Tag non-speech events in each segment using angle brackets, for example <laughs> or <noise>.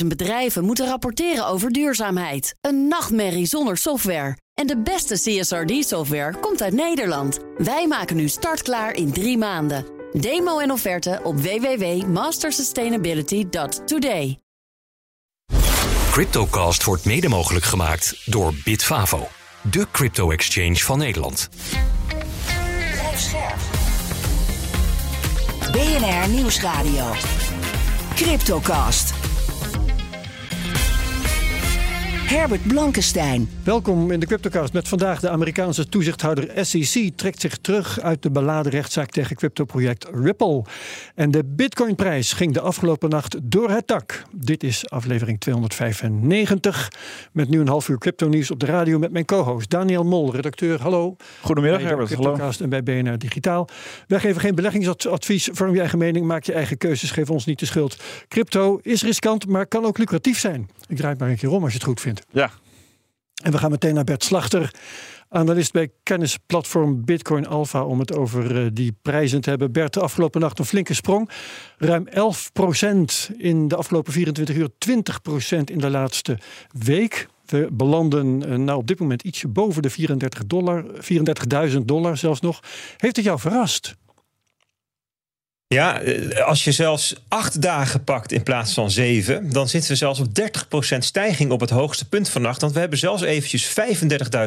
250.000 bedrijven moeten rapporteren over duurzaamheid. Een nachtmerrie zonder software. En de beste CSRD-software komt uit Nederland. Wij maken nu startklaar in drie maanden. Demo en offerte op www.mastersustainability.today. Cryptocast wordt mede mogelijk gemaakt door Bitfavo, de crypto-exchange van Nederland. BNR Nieuwsradio. Cryptocast. Herbert Blankenstein. Welkom in de Cryptocast met vandaag de Amerikaanse toezichthouder SEC trekt zich terug uit de beladen rechtszaak tegen cryptoproject Ripple. En de bitcoinprijs ging de afgelopen nacht door het dak. Dit is aflevering 295 met nu een half uur crypto nieuws op de radio met mijn co-host Daniel Mol, redacteur. Hallo. Goedemiddag Bij de Herbert. Hallo. Cryptocast en bij BNR Digitaal. Wij geven geen beleggingsadvies. Vorm je eigen mening, maak je eigen keuzes, geef ons niet de schuld. Crypto is riskant, maar kan ook lucratief zijn. Ik draai het maar een keer om als je het goed vindt. Ja, En we gaan meteen naar Bert Slachter, analist bij kennisplatform Bitcoin Alpha, om het over eh, die prijzen te hebben. Bert, de afgelopen nacht een flinke sprong. Ruim 11% in de afgelopen 24 uur, 20% in de laatste week. We belanden eh, nou op dit moment ietsje boven de 34 dollar, 34.000 dollar zelfs nog. Heeft het jou verrast? Ja, eh, als je zelfs acht dagen pakt in plaats van zeven, dan zitten we zelfs op 30% stijging op het hoogste punt vannacht. Want we hebben zelfs eventjes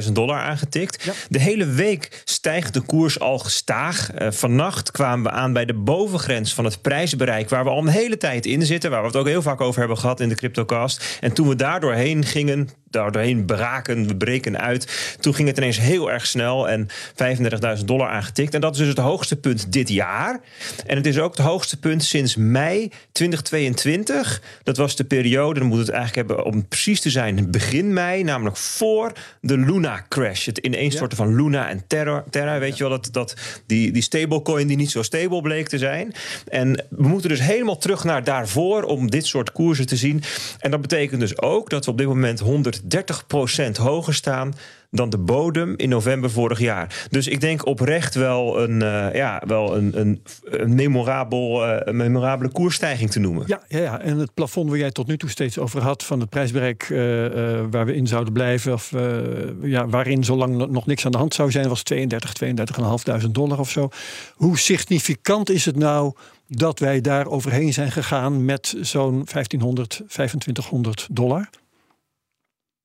35.000 dollar aangetikt. Ja. De hele week stijgt de koers al gestaag. Eh, vannacht kwamen we aan bij de bovengrens van het prijsbereik, waar we al een hele tijd in zitten, waar we het ook heel vaak over hebben gehad in de CryptoCast. En toen we daar doorheen gingen, daar doorheen braken, we breken uit. Toen ging het ineens heel erg snel en 35.000 dollar aangetikt. En dat is dus het hoogste punt dit jaar. En het is ook het hoogste punt sinds mei 2022. Dat was de periode, dan moet het eigenlijk hebben om precies te zijn, begin mei, namelijk voor de Luna crash. Het ineenstorten van Luna en Terra. Terra weet je wel, dat, dat, die, die stablecoin die niet zo stable bleek te zijn. En we moeten dus helemaal terug naar daarvoor om dit soort koersen te zien. En dat betekent dus ook dat we op dit moment 130% hoger staan dan de bodem in november vorig jaar. Dus ik denk oprecht wel een, eh, ja, wel een, een, memorabel, eh, memorabele koersstijging te noemen. Ja, ja, ja, en het plafond waar jij tot nu toe steeds over had... van het prijsbereik eh, waar we in zouden blijven... of ja, waarin zolang nog niks aan de hand zou zijn... was 32, 32.500 dollar of zo. Hoe significant is het nou dat wij daar overheen zijn gegaan... met zo'n 1500, 2500 dollar?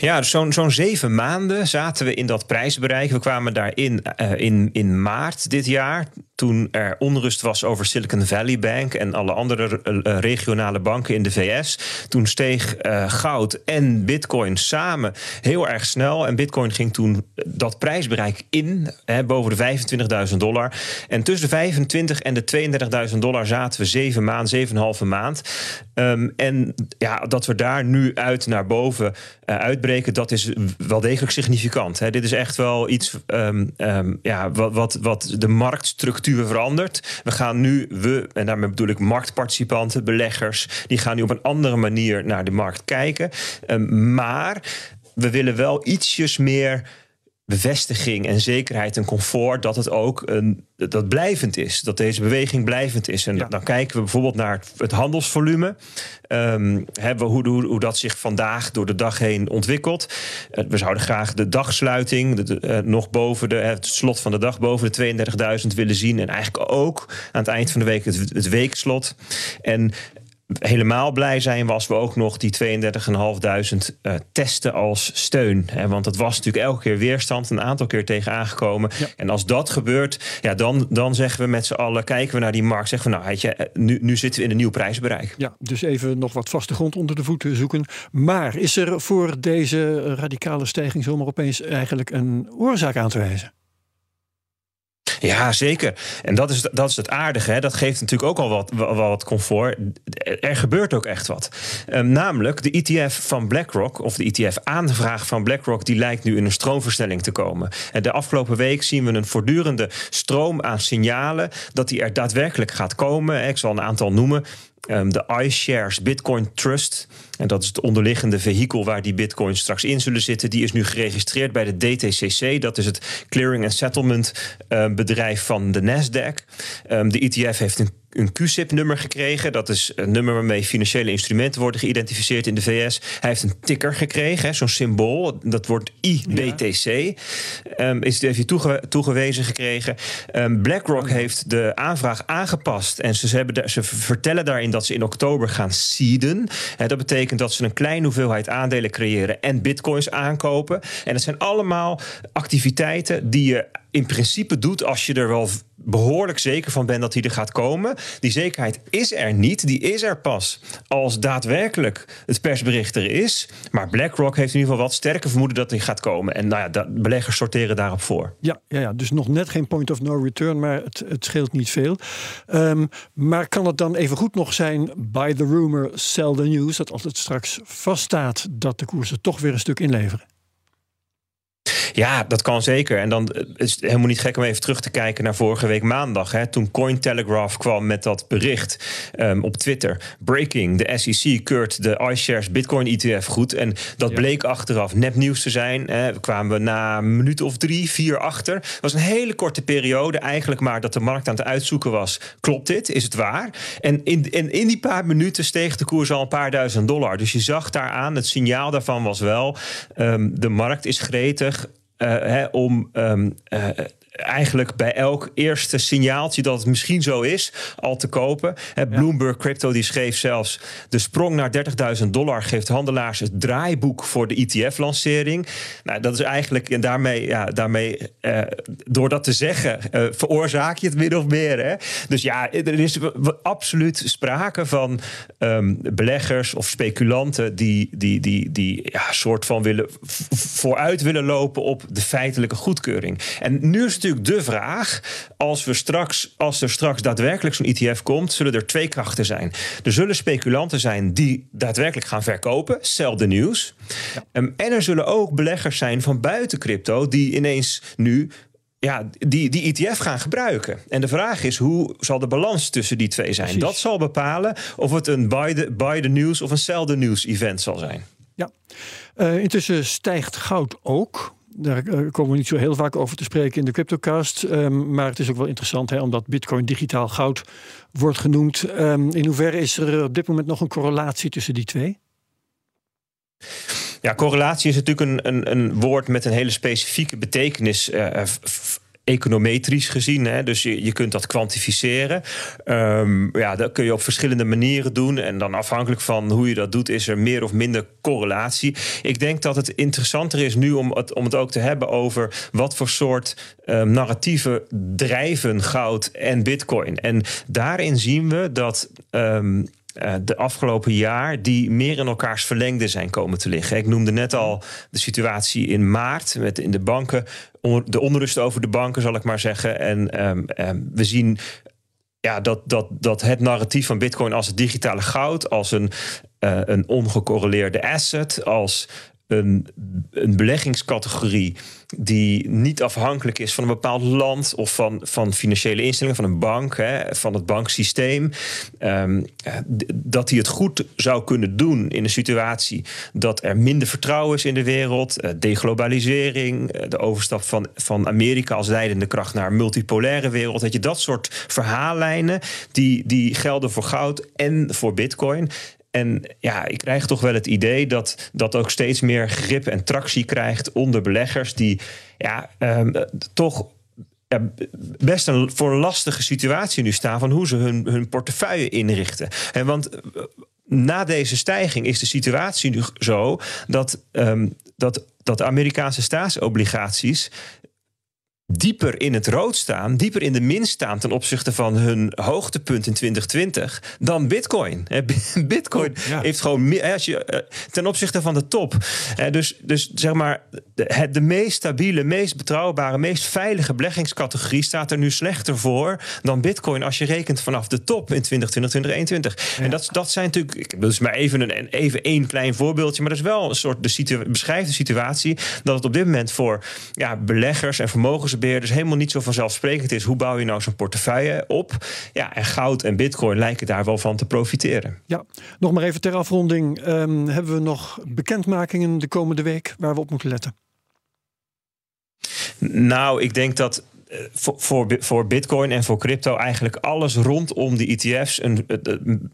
Ja, dus zo'n zo'n zeven maanden zaten we in dat prijsbereik. We kwamen daarin uh, in, in maart dit jaar. Toen er onrust was over Silicon Valley Bank en alle andere uh, regionale banken in de VS. Toen steeg uh, goud en bitcoin samen heel erg snel. En bitcoin ging toen dat prijsbereik in, hè, boven de 25.000 dollar. En tussen de 25 en de 32.000 dollar zaten we zeven maanden, zeven en halve maand. Um, en ja, dat we daar nu uit naar boven uh, dat is wel degelijk significant. Hè. Dit is echt wel iets um, um, ja, wat, wat, wat de marktstructuur verandert. We gaan nu, we, en daarmee bedoel ik marktparticipanten, beleggers, die gaan nu op een andere manier naar de markt kijken. maar we willen wel ietsjes meer bevestiging en zekerheid en comfort dat het ook een, dat blijvend is. Dat deze beweging blijvend is. En ja. dan kijken we bijvoorbeeld naar het, het handelsvolume. Um, hebben we hoe, hoe, hoe, dat zich vandaag door de dag heen ontwikkelt. Uh, we zouden graag de dagsluiting de, de, uh, nog boven de, het slot van de dag boven de 32.000 willen zien. En eigenlijk ook aan het eind van de week het, het weekslot. En helemaal blij zijn was we ook nog die 32.500 uh, testen als steun. Hè? Want dat was natuurlijk elke keer weerstand, een aantal keer tegen aangekomen. Ja. En als dat gebeurt, ja, dan, dan zeggen we met z'n allen, kijken we naar die markt, zeggen we nou, weet je, nu, nu zitten we in een nieuw prijsbereik. Ja, dus even nog wat vaste grond onder de voeten zoeken. Maar is er voor deze radicale stijging zomaar opeens eigenlijk een oorzaak aan te wijzen? Ja, zeker. En dat is, dat is het aardige. Hè? Dat geeft natuurlijk ook al wat, wat comfort. Er gebeurt ook echt wat. Um, namelijk de ETF van BlackRock, of de ETF-aanvraag van BlackRock, die lijkt nu in een stroomversnelling te komen. En de afgelopen week zien we een voortdurende stroom aan signalen dat die er daadwerkelijk gaat komen. Ik zal een aantal noemen. Um, de iShares Bitcoin Trust. En dat is het onderliggende vehikel waar die bitcoins straks in zullen zitten. Die is nu geregistreerd bij de DTCC. Dat is het clearing and settlement uh, bedrijf van de Nasdaq. Um, de ETF heeft een een QSIP-nummer gekregen. Dat is een nummer waarmee financiële instrumenten worden geïdentificeerd in de VS. Hij heeft een ticker gekregen, zo'n symbool. Dat wordt IBTC. Ja. Um, is, heeft hij toege, toegewezen gekregen. Um, BlackRock heeft de aanvraag aangepast. En ze, ze, hebben ze vertellen daarin dat ze in oktober gaan seeden. He, dat betekent dat ze een kleine hoeveelheid aandelen creëren en bitcoins aankopen. En dat zijn allemaal activiteiten die je in principe doet als je er wel behoorlijk zeker van bent dat hij er gaat komen. Die zekerheid is er niet. Die is er pas als daadwerkelijk het persbericht er is. Maar BlackRock heeft in ieder geval wat sterke vermoeden dat hij gaat komen. En nou ja, dat, beleggers sorteren daarop voor. Ja, ja, ja, dus nog net geen point of no return, maar het, het scheelt niet veel. Um, maar kan het dan even goed nog zijn, by the rumor, sell the news, dat als het straks vaststaat dat de koersen toch weer een stuk inleveren? Ja, dat kan zeker. En dan is het helemaal niet gek om even terug te kijken naar vorige week maandag. Hè, toen Cointelegraph kwam met dat bericht um, op Twitter. Breaking, de SEC keurt de iShares Bitcoin ETF goed. En dat bleek achteraf nepnieuws te zijn. Hè. We kwamen na een minuut of drie, vier achter. Het was een hele korte periode eigenlijk maar dat de markt aan het uitzoeken was. Klopt dit? Is het waar? En in, in, in die paar minuten steeg de koers al een paar duizend dollar. Dus je zag daaraan, het signaal daarvan was wel... Um, de markt is gretig hè, om um, eigenlijk bij elk eerste signaaltje dat het misschien zo is, al te kopen. Bloomberg Crypto die schreef zelfs de sprong naar 30.000 dollar geeft handelaars het draaiboek voor de ETF-lancering. Nou, dat is eigenlijk en daarmee, ja, daarmee eh, door dat te zeggen, eh, veroorzaak je het min of meer. Hè? Dus ja, er is absoluut sprake van um, beleggers of speculanten die, die, die, die ja, soort van willen vooruit willen lopen op de feitelijke goedkeuring. En nu is het natuurlijk de vraag. Als, we straks, als er straks daadwerkelijk zo'n ETF komt, zullen er twee krachten zijn. Er zullen speculanten zijn die daadwerkelijk gaan verkopen, sell the news. Ja. Um, en er zullen ook beleggers zijn van buiten crypto die ineens nu ja, die, die ETF gaan gebruiken. En de vraag is, hoe zal de balans tussen die twee zijn? Precies. Dat zal bepalen of het een buy the, buy the news of een sell the news event zal zijn. Ja, uh, intussen stijgt goud ook. Daar eh, komen we niet zo heel vaak over te spreken in de CryptoCast. Um, maar het is ook wel interessant, hè, omdat Bitcoin digitaal goud wordt genoemd. Um, in hoeverre is er op dit moment nog een correlatie tussen die twee? Ja, correlatie is natuurlijk een, een, een woord met een hele specifieke betekenis. Uh, econometrisch gezien. Hè? Dus je, je kunt dat kwantificeren. Um, ja, dat kun je op verschillende manieren doen. En dan afhankelijk van hoe je dat doet, is er meer of minder correlatie. Ik denk dat het interessanter is nu om het, om het ook te hebben over wat voor soort um, narratieven drijven goud en bitcoin. En daarin zien we dat. Um, uh, de afgelopen jaar die meer in elkaars verlengde zijn komen te liggen. Ik noemde net al de situatie in maart met in de banken, de onrust over de banken, zal ik maar zeggen. En um, um, we zien ja, dat, dat, dat het narratief van Bitcoin als het digitale goud, als een, uh, een ongecorreleerde asset, als een, een beleggingscategorie die niet afhankelijk is van een bepaald land of van, van financiële instellingen, van een bank, hè, van het banksysteem. Um, dat hij het goed zou kunnen doen in een situatie dat er minder vertrouwen is in de wereld, uh, deglobalisering, uh, de overstap van, van Amerika als leidende kracht naar een multipolaire wereld. Dat je dat soort verhaallijnen, die, die gelden voor goud en voor bitcoin. En ja, ik krijg toch wel het idee dat dat ook steeds meer grip en tractie krijgt onder beleggers die ja, um, toch best een voor een lastige situatie nu staan van hoe ze hun, hun portefeuille inrichten. En want eh, na deze stijging is de situatie nu zo dat, um, dat, dat Amerikaanse staatsobligaties dieper in het rood staan, dieper in de min staan ten opzichte van hun hoogtepunt in 2020 dan Bitcoin. <laughs> Bitcoin oh, ja. heeft gewoon meer als je, eh, ten opzichte van de top. Dus, dus zeg maar, de, de meest stabiele, meest betrouwbare, meest veilige beleggingscategorie staat er nu slechter voor dan Bitcoin als je rekent vanaf de top in 2020, 2021. Ja. En dat, dat zijn natuurlijk, ik bedoel, dus maar even een even één klein voorbeeldje, maar dat is wel een soort de situa beschrijft de situatie dat het op dit moment voor ja, beleggers en vermogens dus helemaal niet zo vanzelfsprekend is. Hoe bouw je nou zo'n portefeuille op? Ja, en goud en bitcoin lijken daar wel van te profiteren. Ja, nog maar even ter afronding. Um, hebben we nog bekendmakingen de komende week waar we op moeten letten? Nou, ik denk dat voor, voor, voor Bitcoin en voor crypto eigenlijk alles rondom die ETF's een,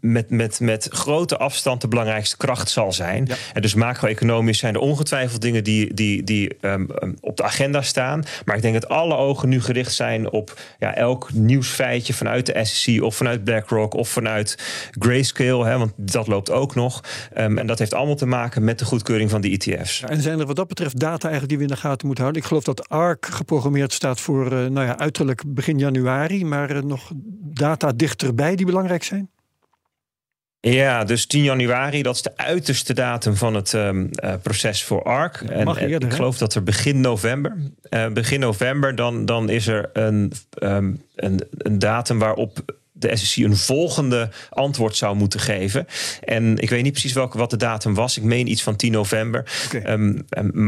met, met, met grote afstand de belangrijkste kracht zal zijn. En dus macro-economisch zijn er ongetwijfeld dingen die, die, die ehm, ehm, op de agenda staan. Maar ik denk dat alle ogen nu gericht zijn op ja, elk nieuwsfeitje vanuit de SEC of vanuit BlackRock of vanuit Grayscale, hè, want dat loopt ook nog. Um, en dat heeft allemaal te maken met de goedkeuring van die ETF's. en zijn er wat dat betreft data eigenlijk die we in de gaten moeten houden? Ik geloof dat ARC geprogrammeerd staat voor uh, nou ja, uiterlijk begin januari, maar uh, nog data dichterbij die belangrijk zijn? Ja, dus 10 januari, dat is de uiterste datum van het um, uh, proces voor ARC. En, eerder, ik geloof dat er begin november, uh, begin november, dan, dan is er een, um, een, een datum waarop de SEC een volgende antwoord zou moeten geven. En ik weet niet precies welke wat de datum was. Ik meen iets van 10 november. Okay. Um,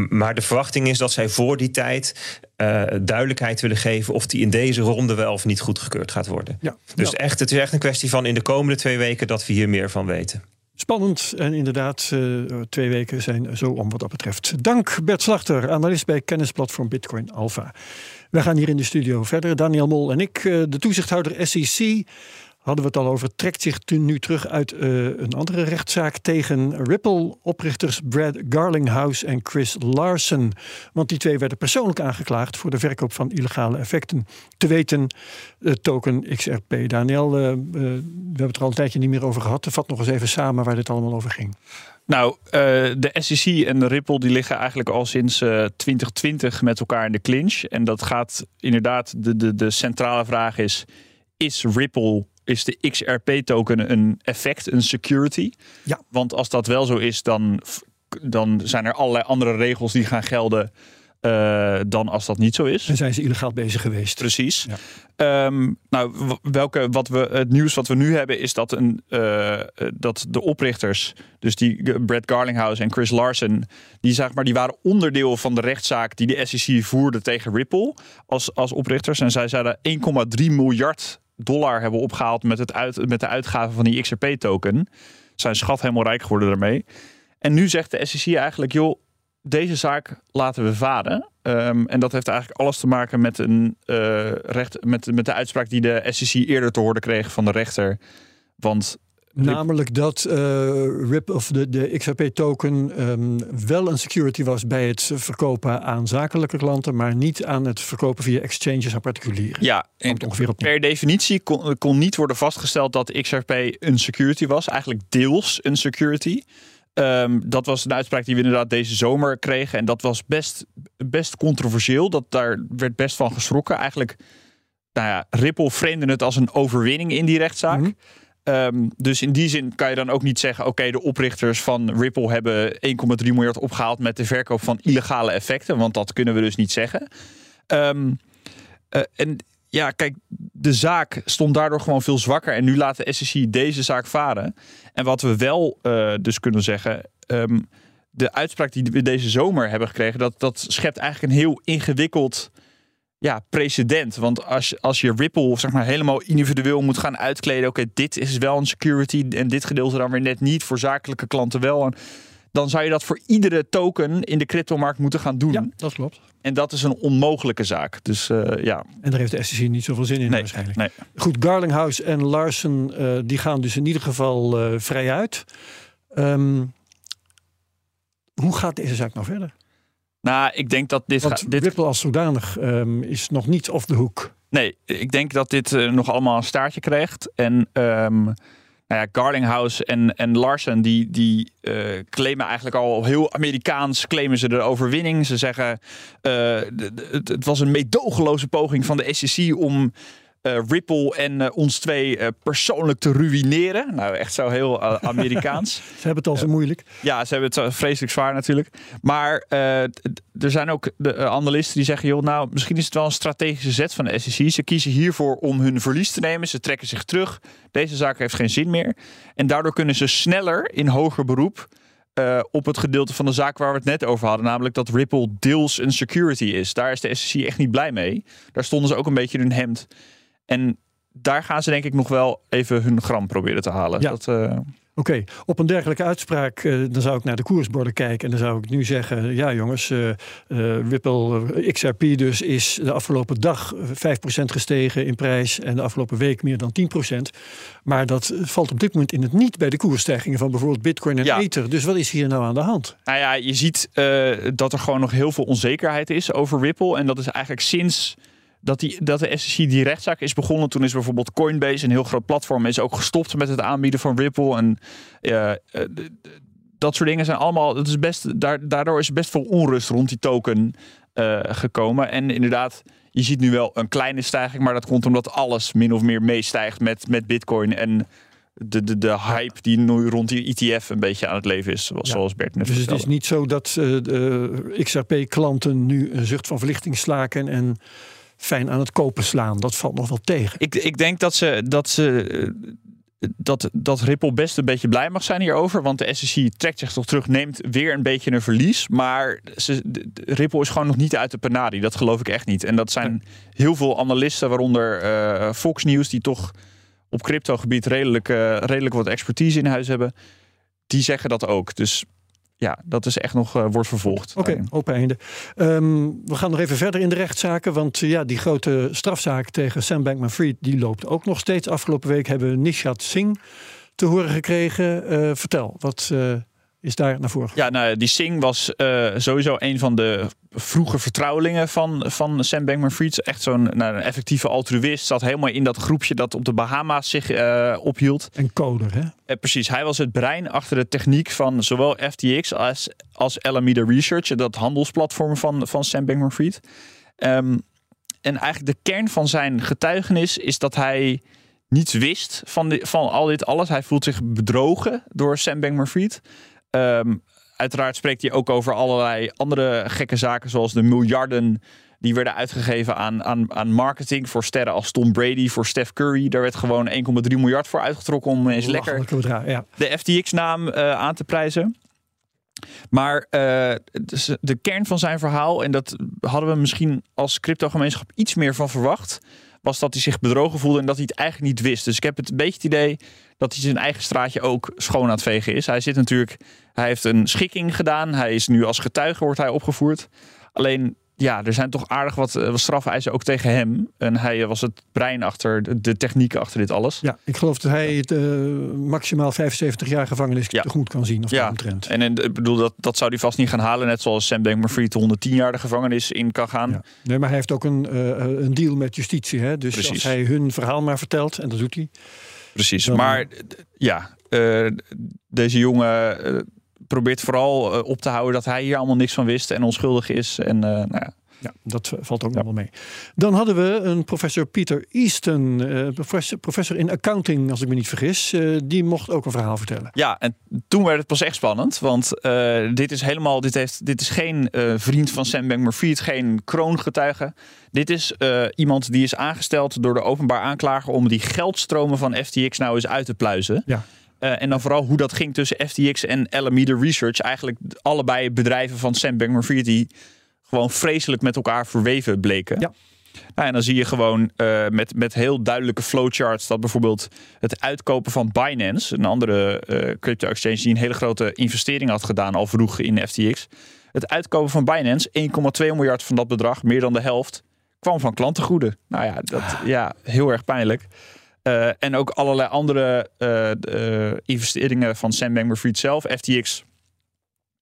maar de verwachting is dat zij voor die tijd uh, duidelijkheid willen geven of die in deze ronde wel of niet goedgekeurd gaat worden. Ja, dus ja. echt, het is echt een kwestie van in de komende twee weken dat we hier meer van weten. Spannend en inderdaad, uh, twee weken zijn zo om wat dat betreft. Dank Bert Slachter, analist bij kennisplatform Bitcoin Alpha. We gaan hier in de studio verder. Daniel Mol en ik, uh, de toezichthouder SEC, hadden we het al over, trekt zich nu terug uit uh, een andere rechtszaak tegen Ripple-oprichters Brad Garlinghouse en Chris Larsen. Want die twee werden persoonlijk aangeklaagd voor de verkoop van illegale effecten. Te weten, uh, token XRP. Daniel, we hebben het er al een tijdje niet meer over gehad. Vat nog eens even samen waar dit allemaal over ging. Nou, de SEC en de Ripple die liggen eigenlijk al sinds 2020 met elkaar in de clinch. En dat gaat inderdaad, de, de, de centrale vraag is, is Ripple is de XRP-token een effect, een security. Ja. Want als dat wel zo is, dan, dan zijn er allerlei andere regels die gaan gelden. Uh, dan als dat niet zo is. En zijn ze illegaal bezig geweest. Precies. Ja. Um, nou, welke, wat we, het nieuws wat we nu hebben is dat, een, uh, dat de oprichters, dus die Brad Garlinghouse en Chris Larsen, die, zeg maar, die waren onderdeel van de rechtszaak die de SEC voerde tegen Ripple als, als oprichters. En zij zeiden 1,3 miljard dollar hebben opgehaald met, het uit, met de uitgave van die XRP-token. Zijn schat helemaal rijk geworden daarmee. En nu zegt de SEC eigenlijk, joh, deze zaak laten we varen. Um, en dat heeft eigenlijk alles te maken met, een, uh, recht, met, met de uitspraak die de SEC eerder te horen kreeg van de rechter. Want Namelijk dat uh, RIP of de, de XRP-token um, wel een security was bij het verkopen aan zakelijke klanten, maar niet aan het verkopen via exchanges aan particulieren. Ja, en ongeveer op per definitie kon, kon, niet worden vastgesteld dat XRP een security was. Eigenlijk deels een security. Um, dat was een uitspraak die we inderdaad deze zomer kregen. En dat was best, best controversieel. Dat, daar werd best van geschrokken. Eigenlijk, nou ja, Ripple vreemde het als een overwinning in die rechtszaak. Mm Um, dus in die zin kan je dan ook niet zeggen: oké, de oprichters van Ripple hebben 1,3 miljard opgehaald met de verkoop van illegale effecten. Want dat kunnen we dus niet zeggen. Um, uh, en ja, kijk, de zaak stond daardoor gewoon veel zwakker. En nu laat de SEC deze zaak varen. En wat we wel uh, dus kunnen zeggen. Um, de uitspraak die we deze zomer hebben gekregen, dat, dat schept eigenlijk een heel ingewikkeld ja, precedent. Want als, als je Ripple zeg maar, helemaal individueel moet gaan uitkleden. Oké, dit is wel een security en dit gedeelte dan weer net niet. Voor zakelijke klanten wel. En dan zou je dat voor iedere token in de cryptomarkt moeten gaan doen. Ja, dat klopt. En dat is een onmogelijke zaak. Dus uh, ja. En daar heeft de SEC niet zoveel zin in nee, waarschijnlijk. Nee. Goed, Garlinghouse en Larsen uh, die gaan dus in ieder geval uh, vrij uit. Um, hoe gaat deze zaak nou verder? Nou, ik denk dat dit... Want dit... Ripple als zodanig um, is nog niet off de hoek. Nee, ik denk dat dit nog allemaal een staartje krijgt. En um, nou ja, Garlinghouse en, en Larsen, die, die uh, claimen eigenlijk al heel Amerikaans, claimen ze de overwinning. Ze zeggen, uh, het, was een meedogenloze poging van de SEC om Ripple en uh, ons twee uh, persoonlijk te ruïneren. Nou, echt zo heel <laughs> Amerikaans. ze hebben het al zo moeilijk. Ja, ze hebben het vreselijk zwaar natuurlijk. Maar er zijn ook de analisten die zeggen: joh, nou, misschien is het wel een strategische zet van de SEC. Ze kiezen hiervoor om hun verlies te nemen. Ze trekken zich terug. Deze zaak heeft geen zin meer. En daardoor kunnen ze sneller in hoger beroep. Uh, op het gedeelte van de zaak waar we het net over hadden. Namelijk dat Ripple deels een security is. Daar is de SEC echt niet blij mee. Daar stonden ze ook een beetje in hun hemd. En daar gaan ze denk ik nog wel even hun gram proberen te halen. Ja. Dat, uh... Oké, op een dergelijke uitspraak uh, dan zou ik naar de koersborden kijken en dan zou ik nu zeggen: ja, jongens, uh, uh, Ripple XRP dus is de afgelopen dag 5% gestegen in prijs en de afgelopen week meer dan 10%. Maar dat valt op dit moment in het niet bij de koersstijgingen van bijvoorbeeld Bitcoin en ja. Ether. Dus wat is hier nou aan de hand? Nou ja, je ziet dat er gewoon nog heel veel onzekerheid is over Ripple en dat is eigenlijk sinds dat, die, dat de SEC die rechtszaak is begonnen. Toen is bijvoorbeeld Coinbase, een heel groot platform, is ook gestopt met het aanbieden van Ripple. En uh, dat soort dingen zijn allemaal. Dat is best, daardoor is best veel onrust rond die token uh, gekomen. En inderdaad, je ziet nu wel een kleine stijging, maar dat komt omdat alles min of meer meestijgt met, met Bitcoin. En de, de, de hype die nu rond die ETF een beetje aan het leven is, zoals Bert net Dus het is niet zo dat uh, XRP-klanten nu een zucht van verlichting slaken en fijn aan het kopen slaan. Dat valt nog wel tegen. Ik, ik denk dat ze, dat ze dat, dat Ripple best een beetje blij mag zijn hierover. Want de SEC trekt zich toch terug, neemt weer een beetje een verlies. Maar ze, Ripple is gewoon nog niet uit de panari. Dat geloof ik echt niet. En dat zijn heel veel analisten, waaronder uh, Fox News, die toch op cryptogebied redelijk, uh, redelijk wat expertise in huis hebben. Die zeggen dat ook. Dus ja, dat is echt nog uh, wordt vervolgd. Oké, okay, open einde. Um, we gaan nog even verder in de rechtszaken. Want uh, ja, die grote strafzaak tegen Sam Bankman-Fried... die loopt ook nog steeds. Afgelopen week hebben we Nishat Singh te horen gekregen. Uh, vertel, wat is daar naar voren Ja, nou, die Singh was sowieso een van de vroege vertrouwelingen van, van Sam Bankman-Fried. Echt zo'n nou, een effectieve altruïst. Zat helemaal in dat groepje dat op de Bahama's zich uh, ophield. En coder, hè? Uh, precies. Hij was het brein achter de techniek van zowel FTX als, als Alameda Research. Dat handelsplatform van, van Sam Bankman-Fried. Um, en eigenlijk de kern van zijn getuigenis is dat hij niets wist van, die, van al dit alles. Hij voelt zich bedrogen door Sam Bankman-Fried. Um, uiteraard spreekt hij ook over allerlei andere gekke zaken, zoals de miljarden die werden uitgegeven aan, aan, aan marketing voor sterren als Tom Brady, voor Steph Curry. Daar werd gewoon 1,3 miljard voor uitgetrokken om eens lekker ja. de FTX-naam uh, aan te prijzen. Maar uh, de kern van zijn verhaal, en dat hadden we misschien als cryptogemeenschap iets meer van verwacht, was dat hij zich bedrogen voelde en dat hij het eigenlijk niet wist. Dus ik heb het een beetje het idee dat hij zijn eigen straatje ook schoon aan het vegen is. Hij zit natuurlijk, hij heeft een schikking gedaan. Hij is nu als getuige wordt hij opgevoerd. Alleen ja, er zijn toch aardig wat, eh, wat strafeisen ook tegen hem. En hij was het brein achter de, technieken achter dit alles. Ja, ik geloof dat hij het, uh, maximaal 75 jaar gevangenis ja. tegemoet kan zien. Of ja, omtrent. en, en ik bedoel, dat, dat zou hij vast niet gaan halen. Net zoals Sam Bankman-Fried 110 jaar de gevangenis in kan gaan. Ja. Nee, maar hij heeft ook een, uh, een deal met justitie. Hè? Dus Precies. als hij hun verhaal maar vertelt, en dat doet hij. Precies, dan... maar ja, uh, deze jongen probeert vooral uh, op te houden dat hij hier allemaal niks van wist en onschuldig is. En uh, nou ja. Ja, dat valt ook ja. nog wel mee. Dan hadden we een professor Peter Easton, uh, professor, professor, in accounting, als ik me niet vergis. Uh, die mocht ook een verhaal vertellen. Ja, en toen werd het pas echt spannend. Want uh, dit is helemaal, dit, heeft, dit is geen vriend van Sam Bankman-Fried, geen kroongetuige. Dit is iemand die is aangesteld door de openbaar aanklager om die geldstromen van FTX nou eens uit te pluizen. Ja. Uh, en dan vooral hoe dat ging tussen FTX en Alameda Research. Eigenlijk allebei bedrijven van Sam Bankman-Fried die gewoon vreselijk met elkaar verweven bleken. Ja. Nou, en dan zie je gewoon uh, met, met heel duidelijke flowcharts dat bijvoorbeeld het uitkopen van Binance, een andere uh, crypto exchange die een hele grote investering had gedaan al vroeg in FTX. Het uitkopen van Binance, 1,2 miljard van dat bedrag, meer dan de helft, kwam van klantengoeden. Nou ja, dat, ja heel erg pijnlijk. Uh, en ook allerlei andere uh, investeringen van Sam Bankman-Fried zelf. FTX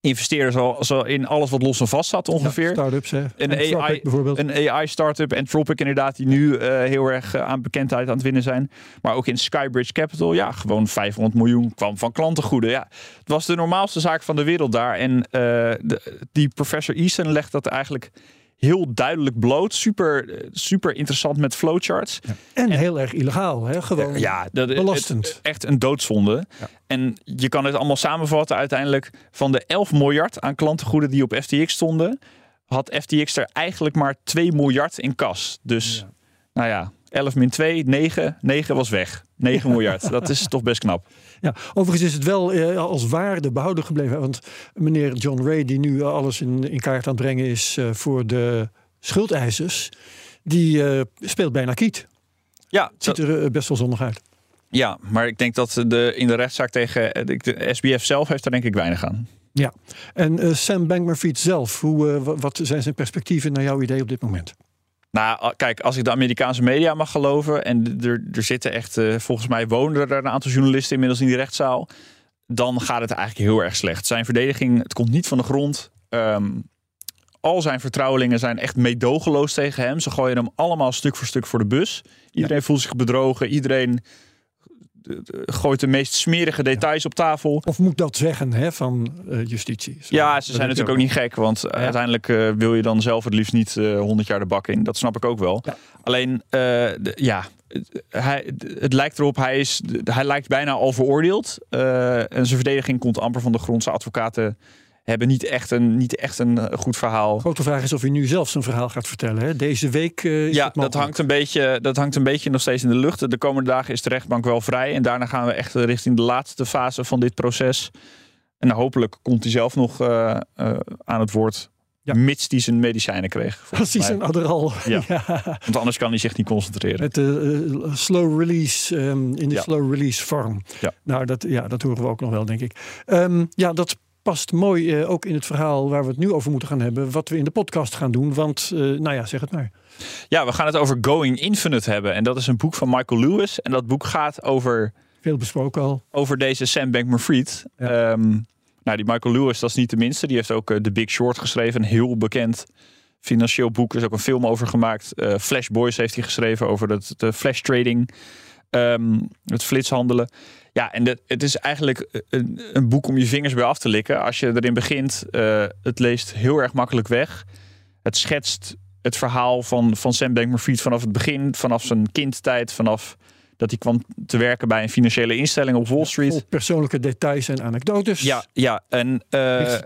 investeren zo, zo in alles wat los en vast zat ongeveer. Ja, startups, hè? Een AI, bijvoorbeeld. Een AI-startup, Anthropic inderdaad, die nu heel erg aan bekendheid aan het winnen zijn. Maar ook in Skybridge Capital, ja, gewoon 500 miljoen kwam van klantengoeden. Ja, het was de normaalste zaak van de wereld daar. En de, die professor Easton legt dat eigenlijk heel duidelijk bloot. Super, super interessant met flowcharts. Ja. En, en, heel erg illegaal, hè? gewoon ja, dat, belastend. Het, echt een doodzonde. Ja. En je kan het allemaal samenvatten uiteindelijk. Van de 11 miljard aan klantengoeden die op FTX stonden... had FTX er eigenlijk maar 2 miljard in kas. Dus, ja. nou ja, 11 min 2, 9. 9 was weg. 9 miljard. <laughs> Dat is toch best knap. Ja, overigens is het wel eh, als waarde behouden gebleven. Want meneer John Ray, die nu alles in, in kaart aan het brengen is uh, voor de schuldeisers, die uh, speelt bijna kiet. Ja, het ziet er best wel zonnig uit. Ja, maar ik denk dat de, in de rechtszaak tegen eh, de, de SBF zelf heeft daar denk ik weinig aan. Ja, en Sam Bankman-Fried zelf, hoe, wat zijn zijn perspectieven naar jouw idee op dit moment? Nou, kijk, als ik de Amerikaanse media mag geloven, en er, er zitten echt, uh, volgens mij wonen er een aantal journalisten inmiddels in die rechtszaal, dan gaat het eigenlijk heel erg slecht. Zijn verdediging, het komt niet van de grond. Um, al zijn vertrouwelingen zijn echt meedogenloos tegen hem. Ze gooien hem allemaal stuk voor stuk voor de bus. Iedereen ja. voelt zich bedrogen. Iedereen gooit de meest smerige details op tafel. Of moet dat zeggen hè, van uh, justitie? Zo, ja, ze zijn natuurlijk ook niet gek. Want ja. uiteindelijk uh, wil je dan zelf het liefst niet uh, 100 jaar de bak in. Dat snap ik ook wel. Ja. Alleen, de, ja, hij, het lijkt erop, hij, is, hij lijkt bijna al veroordeeld. en zijn verdediging komt amper van de grond. Zijn advocaten hebben niet echt een, niet echt een eh, goed verhaal. Grote vraag is of hij nu zelf zijn verhaal gaat vertellen. Hè? Deze week. Uh, ja, dat hangt, een beetje, dat hangt een beetje nog steeds in de lucht. De komende dagen is de rechtbank wel vrij. En daarna gaan we echt richting de laatste fase van dit proces. En hopelijk komt hij zelf nog uh, uh, aan het woord. Ja. Mits hij zijn medicijnen kreeg. Precies, een Adderall. Ja. <laughs> ja. Want anders kan hij zich niet concentreren. Met de slow release, um, in de ja. slow release vorm. Ja. Nou, dat, ja, dat horen we ook nog wel, denk ik. Um, ja, dat past mooi uh, ook in het verhaal waar we het nu over moeten gaan hebben. Wat we in de podcast gaan doen. Want, uh, nou ja, zeg het maar. Ja, we gaan het over Going Infinite hebben. En dat is een boek van Michael Lewis. En dat boek gaat over... Veel besproken al. Over deze Sam Bankman-Fried. Ja. Um, nou, die Michael Lewis, dat is niet de minste. Die heeft ook uh, The Big Short geschreven. Een heel bekend financieel boek. Er is ook een film over gemaakt. Flash Boys heeft hij geschreven over het, de flash trading. Um, het flitshandelen. Ja, en de, het is eigenlijk een, een, boek om je vingers bij af te likken. Als je erin begint, uh, het leest heel erg makkelijk weg. Het schetst het verhaal van, van Sam Bankman-Fried vanaf het begin, vanaf zijn kindtijd, vanaf dat hij kwam te werken bij een financiële instelling op Wall Street. Vol persoonlijke details en anekdotes. Ja, ja en uh,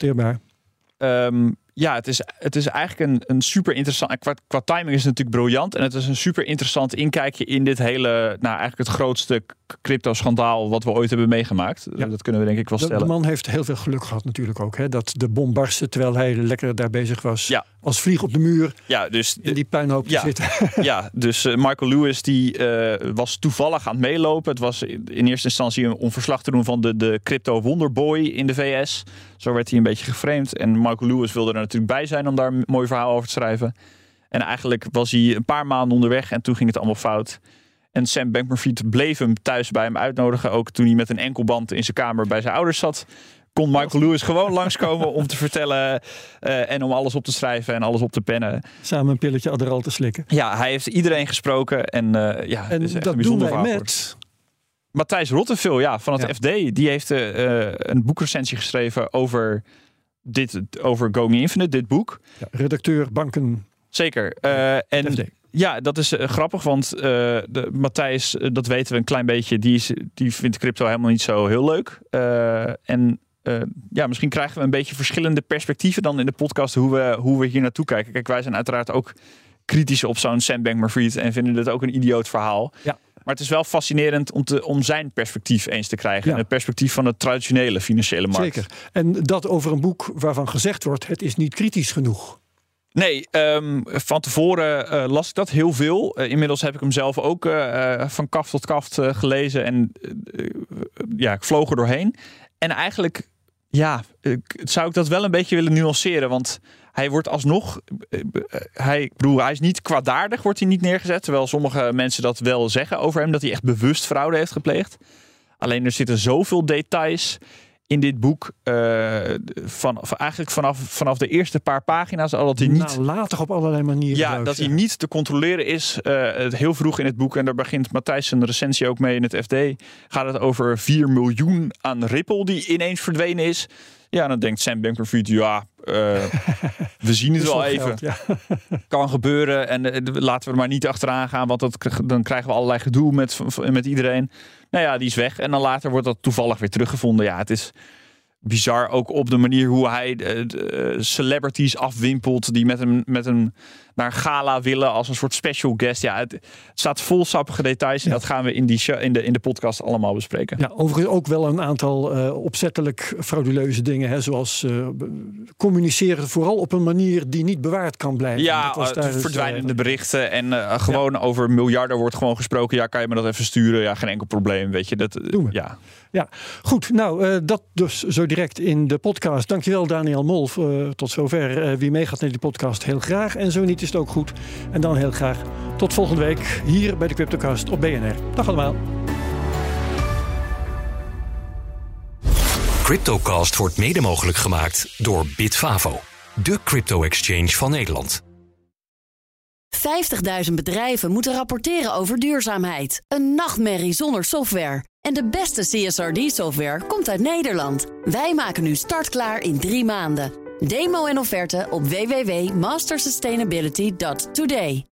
um, ja, het is, het is eigenlijk een, een super interessant. Qua, qua timing is het natuurlijk briljant. En het is een super interessant inkijkje in dit hele. Nou, eigenlijk het grootste crypto-schandaal wat we ooit hebben meegemaakt. Ja. Dat kunnen we denk ik wel stellen. De man heeft heel veel geluk gehad, natuurlijk ook. Hè? Dat de bom barstte terwijl hij lekker daar bezig was. Ja. Als vlieg op de muur. Ja, dus in die puinhoop te ja, zitten. <laughs> Ja, dus uh, Michael Lewis die uh, was toevallig aan het meelopen. Het was in eerste instantie om verslag te doen van de, de crypto wonderboy in de VS. Zo werd hij een beetje geframed. En Michael Lewis wilde er natuurlijk bij zijn om daar een mooi verhaal over te schrijven. En eigenlijk was hij een paar maanden onderweg en toen ging het allemaal fout. En Sam Bankman-Fried bleef hem thuis bij hem uitnodigen. Ook toen hij met een enkelband in zijn kamer bij zijn ouders zat. Kon Michael Lewis gewoon langskomen om te vertellen uh, en om alles op te schrijven en alles op te pennen. Samen een pilletje Adderall te slikken. Ja, hij heeft iedereen gesproken en uh, ja, en is echt dat een bijzonder doen wij met... Matthijs Rottevel, ja, van het Ja. FD. Die heeft uh, een boekrecensie geschreven over, dit, over Going Infinite, dit boek. Ja, redacteur banken Zeker. En FD. ja, dat is uh, grappig, want uh, de, Matthijs, uh, dat weten we een klein beetje, die, is, die vindt crypto helemaal niet zo heel leuk. en ja, misschien krijgen we een beetje verschillende perspectieven dan in de podcast hoe we, hoe we hier naartoe kijken. Kijk, wij zijn uiteraard ook kritisch op zo'n Sam Bankman-Fried en vinden het ook een idioot verhaal. Ja. Maar het is wel fascinerend om, te, om zijn perspectief eens te krijgen. Ja. En het perspectief van de traditionele financiële markt. Zeker. En dat over een boek waarvan gezegd wordt: het is niet kritisch genoeg. Nee, um, van tevoren uh, las ik dat heel veel. Uh, inmiddels heb ik hem zelf ook uh, van kaft tot kaft gelezen. En ja, ik vloog er doorheen. En eigenlijk, ja, zou ik dat wel een beetje willen nuanceren. Want hij wordt alsnog, hij, ik bedoel, hij is niet kwaadaardig, wordt hij niet neergezet. Terwijl sommige mensen dat wel zeggen over hem, dat hij echt bewust fraude heeft gepleegd. Alleen er zitten zoveel details in dit boek, uh, van, van, eigenlijk vanaf, vanaf de eerste paar pagina's, al dat hij niet. Nou, later op allerlei manieren. Ja, dat hij niet te controleren is. Uh, heel vroeg in het boek, en daar begint Matthijs zijn recensie ook mee in het FD, gaat het over 4 miljoen aan Ripple die ineens verdwenen is. Ja, dan denkt Sam Bankman-Fried, ja, uh, we zien het <laughs> wel even. geld, ja. <laughs> Kan gebeuren en uh, laten we er maar niet achteraan gaan, want dat, dan krijgen we allerlei gedoe met, met iedereen. Nou ja, die is weg en dan later wordt dat toevallig weer teruggevonden. Ja, het is bizar ook op de manier hoe hij uh, celebrities afwimpelt die met een, met een naar een gala willen als een soort special guest. Ja, het, staat vol sappige details. En dat gaan we in, die show, in, de, in de podcast allemaal bespreken. Ja, overigens ook wel een aantal uh, opzettelijk frauduleuze dingen. Hè, zoals uh, communiceren vooral op een manier die niet bewaard kan blijven. Ja, verdwijnende berichten. En gewoon over miljarden wordt gewoon gesproken. Ja, kan je me dat even sturen? Ja, geen enkel probleem. Weet je, dat, Doen we. Ja. ja, goed. Nou, dat dus zo direct in de podcast. Dankjewel Daniel Molf. tot zover. wie meegaat naar die podcast, heel graag. En zo niet is het ook goed. En dan heel graag tot volgende week hier bij de Cryptocast op BNR. Dag allemaal. Cryptocast wordt mede mogelijk gemaakt door Bitfavo, de crypto-exchange van Nederland. 50.000 bedrijven moeten rapporteren over duurzaamheid. Een nachtmerrie zonder software. En de beste CSRD-software komt uit Nederland. Wij maken nu startklaar in drie maanden. Demo en offerte op www.mastersustainability.today.